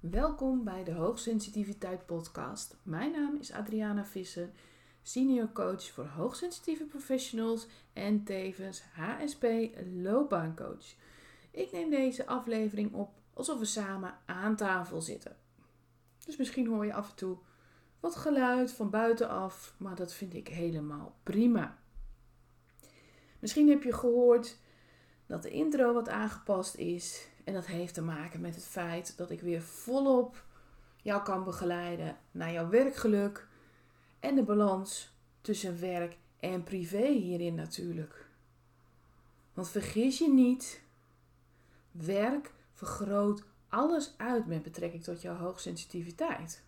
Welkom bij de Hoogsensitiviteit Podcast. Mijn naam is Adriana Visser, senior coach voor hoogsensitieve professionals en tevens HSP loopbaancoach. Ik neem deze aflevering op alsof we samen aan tafel zitten. Dus misschien hoor je af en toe wat geluid van buitenaf, maar dat vind ik helemaal prima. Misschien heb je gehoord dat de intro wat aangepast is. En dat heeft te maken met het feit dat ik weer volop jou kan begeleiden naar jouw werkgeluk en de balans tussen werk en privé hierin natuurlijk. Want vergis je niet, werk vergroot alles uit met betrekking tot jouw hoogsensitiviteit.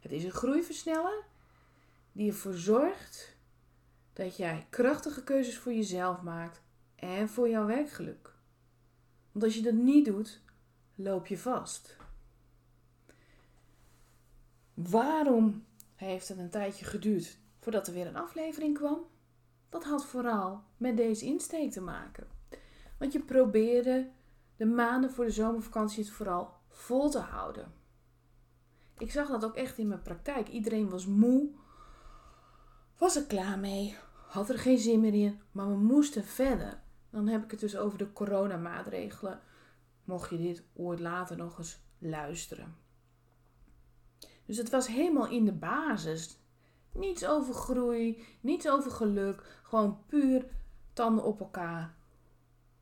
Het is een groeiversneller die ervoor zorgt dat jij krachtige keuzes voor jezelf maakt en voor jouw werkgeluk. Want als je dat niet doet, loop je vast. Waarom heeft het een tijdje geduurd voordat er weer een aflevering kwam? Dat had vooral met deze insteek te maken. Want je probeerde de maanden voor de zomervakantie het vooral vol te houden. Ik zag dat ook echt in mijn praktijk. Iedereen was moe, was er klaar mee, had er geen zin meer in, maar we moesten verder. Dan heb ik het dus over de coronamaatregelen. Mocht je dit ooit later nog eens luisteren. Dus het was helemaal in de basis. Niets over groei, niets over geluk. Gewoon puur tanden op elkaar.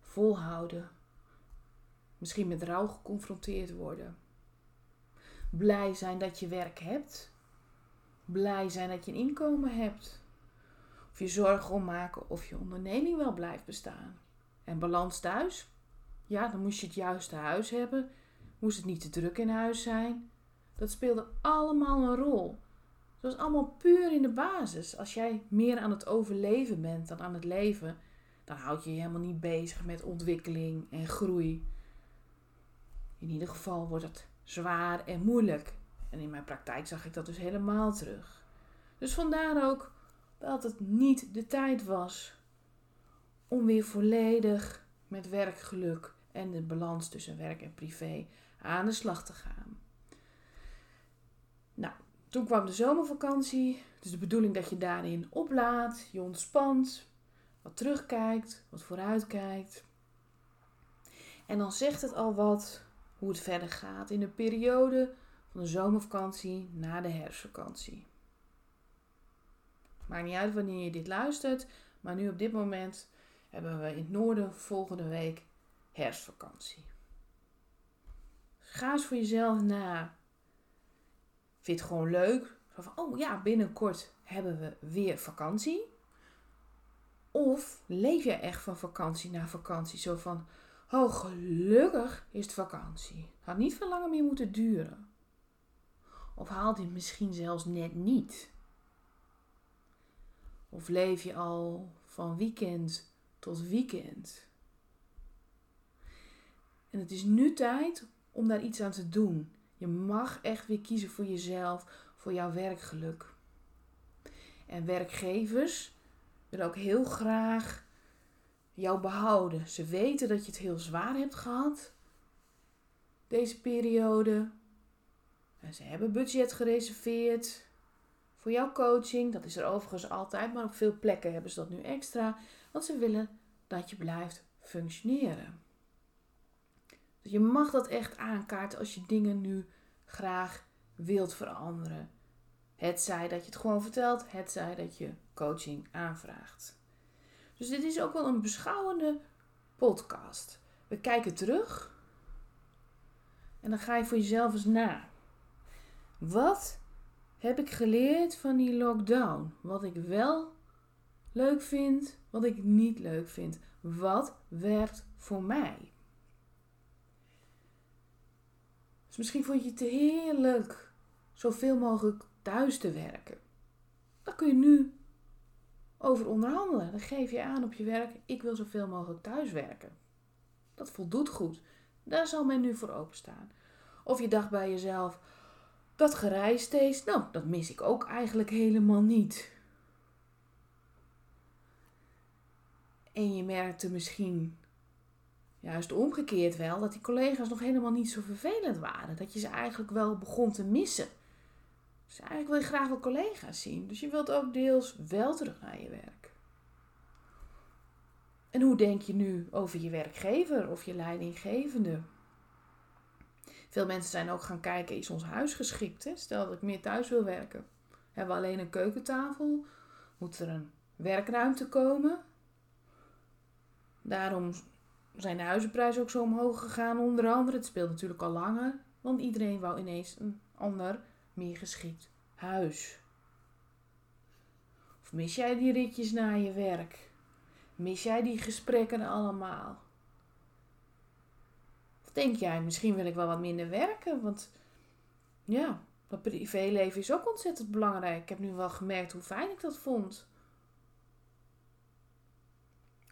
Volhouden. Misschien met rouw geconfronteerd worden. Blij zijn dat je werk hebt. Blij zijn dat je een inkomen hebt. Of je zorgen om maken of je onderneming wel blijft bestaan. En balans thuis? Ja, dan moest je het juiste huis hebben. Moest het niet te druk in huis zijn. Dat speelde allemaal een rol. Dat was allemaal puur in de basis. Als jij meer aan het overleven bent dan aan het leven, dan houd je je helemaal niet bezig met ontwikkeling en groei. In ieder geval wordt het zwaar en moeilijk. En in mijn praktijk zag ik dat dus helemaal terug. Dus vandaar ook dat het niet de tijd was om weer volledig met werkgeluk en de balans tussen werk en privé aan de slag te gaan. Nou, toen kwam de zomervakantie. Is de bedoeling dat je daarin oplaadt, je ontspant, wat terugkijkt, wat vooruitkijkt. En dan zegt het al wat hoe het verder gaat in de periode van de zomervakantie na de herfstvakantie. Maakt niet uit wanneer je dit luistert, maar nu op dit moment hebben we in het noorden volgende week herfstvakantie. Ga eens voor jezelf na. Vind het gewoon leuk? Van, oh ja, binnenkort hebben we weer vakantie. Of leef je echt van vakantie naar vakantie? Zo van, oh gelukkig is het vakantie. Het had niet veel langer meer moeten duren. Of haalt hij misschien zelfs net niet? Of leef je al van weekend tot weekend. En het is nu tijd om daar iets aan te doen. Je mag echt weer kiezen voor jezelf, voor jouw werkgeluk. En werkgevers willen ook heel graag jou behouden. Ze weten dat je het heel zwaar hebt gehad deze periode. En ze hebben budget gereserveerd voor jouw coaching. Dat is er overigens altijd, maar op veel plekken hebben ze dat nu extra. Want ze willen dat je blijft functioneren. Dus je mag dat echt aankaarten als je dingen nu graag wilt veranderen. Het zij dat je het gewoon vertelt, het zij dat je coaching aanvraagt. Dus dit is ook wel een beschouwende podcast. We kijken terug en dan ga je voor jezelf eens na. Wat heb ik geleerd van die lockdown? Wat ik wel leuk vind, wat ik niet leuk vind. Wat werkt voor mij? Dus misschien vond je het heerlijk zoveel mogelijk thuis te werken. Daar kun je nu over onderhandelen. Dan geef je aan op je werk: ik wil zoveel mogelijk thuis werken. Dat voldoet goed. Daar zal men nu voor openstaan. Of je dacht bij jezelf: dat gereis steeds, nou, dat mis ik ook eigenlijk helemaal niet. En je merkte misschien juist omgekeerd wel, dat die collega's nog helemaal niet zo vervelend waren. Dat je ze eigenlijk wel begon te missen. Dus eigenlijk wil je graag wel collega's zien. Dus je wilt ook deels wel terug naar je werk. En hoe denk je nu over je werkgever of je leidinggevende? Veel mensen zijn ook gaan kijken, is ons huis geschikt? Hè? Stel dat ik meer thuis wil werken. Hebben we alleen een keukentafel? Moet er een werkruimte komen? Daarom zijn de huizenprijzen ook zo omhoog gegaan, onder andere. Het speelt natuurlijk al langer, want iedereen wou ineens een ander, meer geschikt huis. Of mis jij die ritjes naar je werk? Mis jij die gesprekken allemaal? Denk jij, misschien wil ik wel wat minder werken, want ja, dat privéleven is ook ontzettend belangrijk. Ik heb nu wel gemerkt hoe fijn ik dat vond.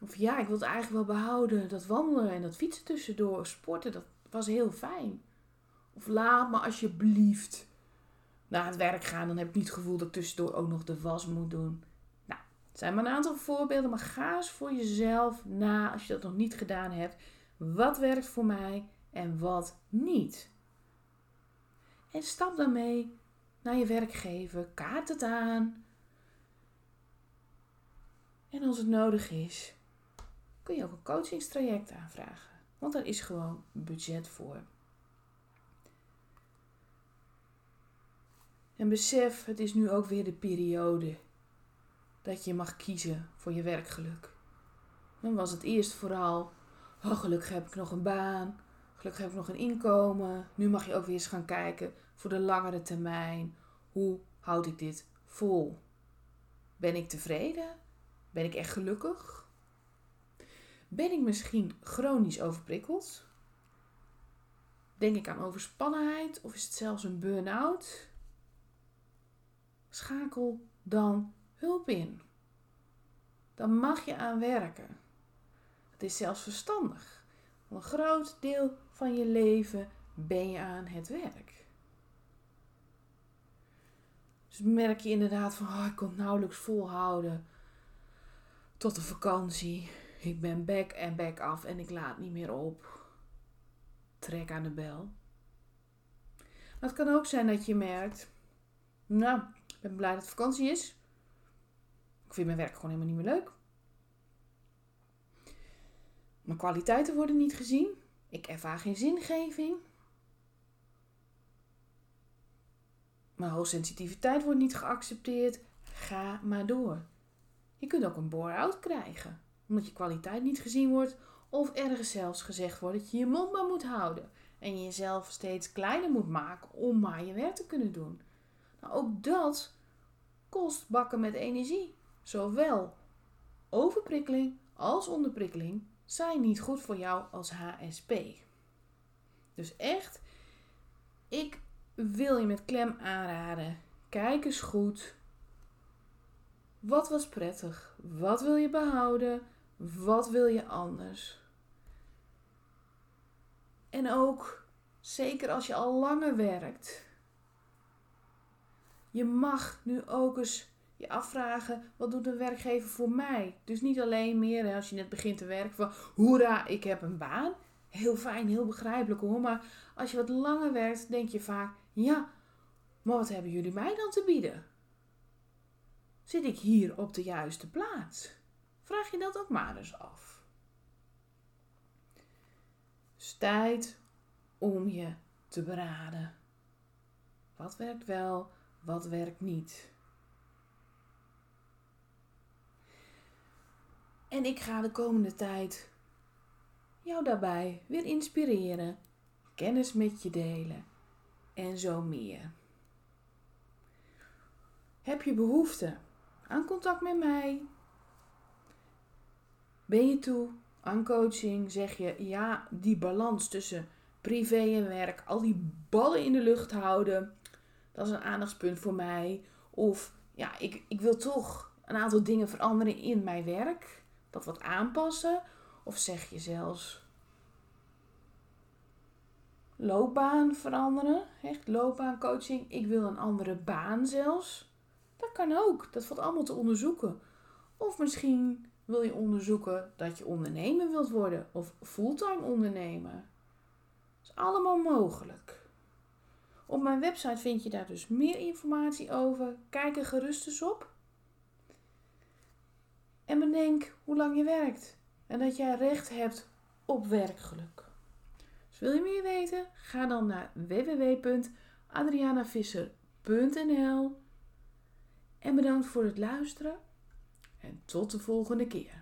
Of ja, ik wil het eigenlijk wel behouden. Dat wandelen en dat fietsen tussendoor, sporten, dat was heel fijn. Of laat me alsjeblieft naar het werk gaan. Dan heb ik niet het gevoel dat ik tussendoor ook nog de was moet doen. Nou, het zijn maar een aantal voorbeelden. Maar ga eens voor jezelf na, als je dat nog niet gedaan hebt. Wat werkt voor mij en wat niet? En stap daarmee naar je werkgever. Kaart het aan. En als het nodig is, kun je ook een coachingstraject aanvragen. Want daar is gewoon budget voor. En besef, het is nu ook weer de periode dat je mag kiezen voor je werkgeluk. Dan was het eerst vooral, oh gelukkig heb ik nog een baan, gelukkig heb ik nog een inkomen. Nu mag je ook weer eens gaan kijken voor de langere termijn. Hoe houd ik dit vol? Ben ik tevreden? Ben ik echt gelukkig? Ben ik misschien chronisch overprikkeld? Denk ik aan overspannenheid of is het zelfs een burn-out? Schakel dan hulp in. Dan mag je aan werken. Het is zelfs verstandig. Want een groot deel van je leven ben je aan het werk. Dus merk je inderdaad van, oh, ik kon nauwelijks volhouden tot de vakantie. Ik ben back en back af en ik laat niet meer op. Trek aan de bel. Het kan ook zijn dat je merkt, nou, ik ben blij dat het vakantie is. Ik vind mijn werk gewoon helemaal niet meer leuk. Mijn kwaliteiten worden niet gezien. Ik ervaar geen zingeving. Mijn hoogsensitiviteit wordt niet geaccepteerd. Ga maar door. Je kunt ook een bore-out krijgen, omdat je kwaliteit niet gezien wordt, of ergens zelfs gezegd wordt dat je je mond maar moet houden en je jezelf steeds kleiner moet maken om maar je werk te kunnen doen. Nou, ook dat kost bakken met energie. Zowel overprikkeling als onderprikkeling zijn niet goed voor jou als HSP. Dus echt, ik wil je met klem aanraden. Kijk eens goed. Wat was prettig? Wat wil je behouden? Wat wil je anders? En ook, zeker als je al langer werkt, je mag nu ook eens je afvragen, wat doet een werkgever voor mij? Dus niet alleen meer als je net begint te werken van, hoera, ik heb een baan. Heel fijn, heel begrijpelijk hoor. Maar als je wat langer werkt, denk je vaak, ja, maar wat hebben jullie mij dan te bieden? Zit ik hier op de juiste plaats? Vraag je dat ook maar eens af. Dus tijd om je te beraden. Wat werkt wel, wat werkt niet? En ik ga de komende tijd jou daarbij weer inspireren, kennis met je delen en zo meer. Heb je behoefte aan contact met mij? Ben je toe aan coaching? Zeg je ja, die balans tussen privé en werk, al die ballen in de lucht houden, dat is een aandachtspunt voor mij. Of ja, ik, ik wil toch een aantal dingen veranderen in mijn werk, dat wat aanpassen. Of zeg je zelfs loopbaan veranderen, echt loopbaancoaching. Ik wil een andere baan zelfs. Dat kan ook, dat valt allemaal te onderzoeken. Of misschien Wil je onderzoeken dat je ondernemer wilt worden of fulltime ondernemer? Dat is allemaal mogelijk. Op mijn website vind je daar dus meer informatie over. Kijk er gerust eens op. En bedenk hoe lang je werkt en dat jij recht hebt op werkgeluk. Dus wil je meer weten? Ga dan naar www.adrianavisser.nl en bedankt voor het luisteren en tot de volgende keer.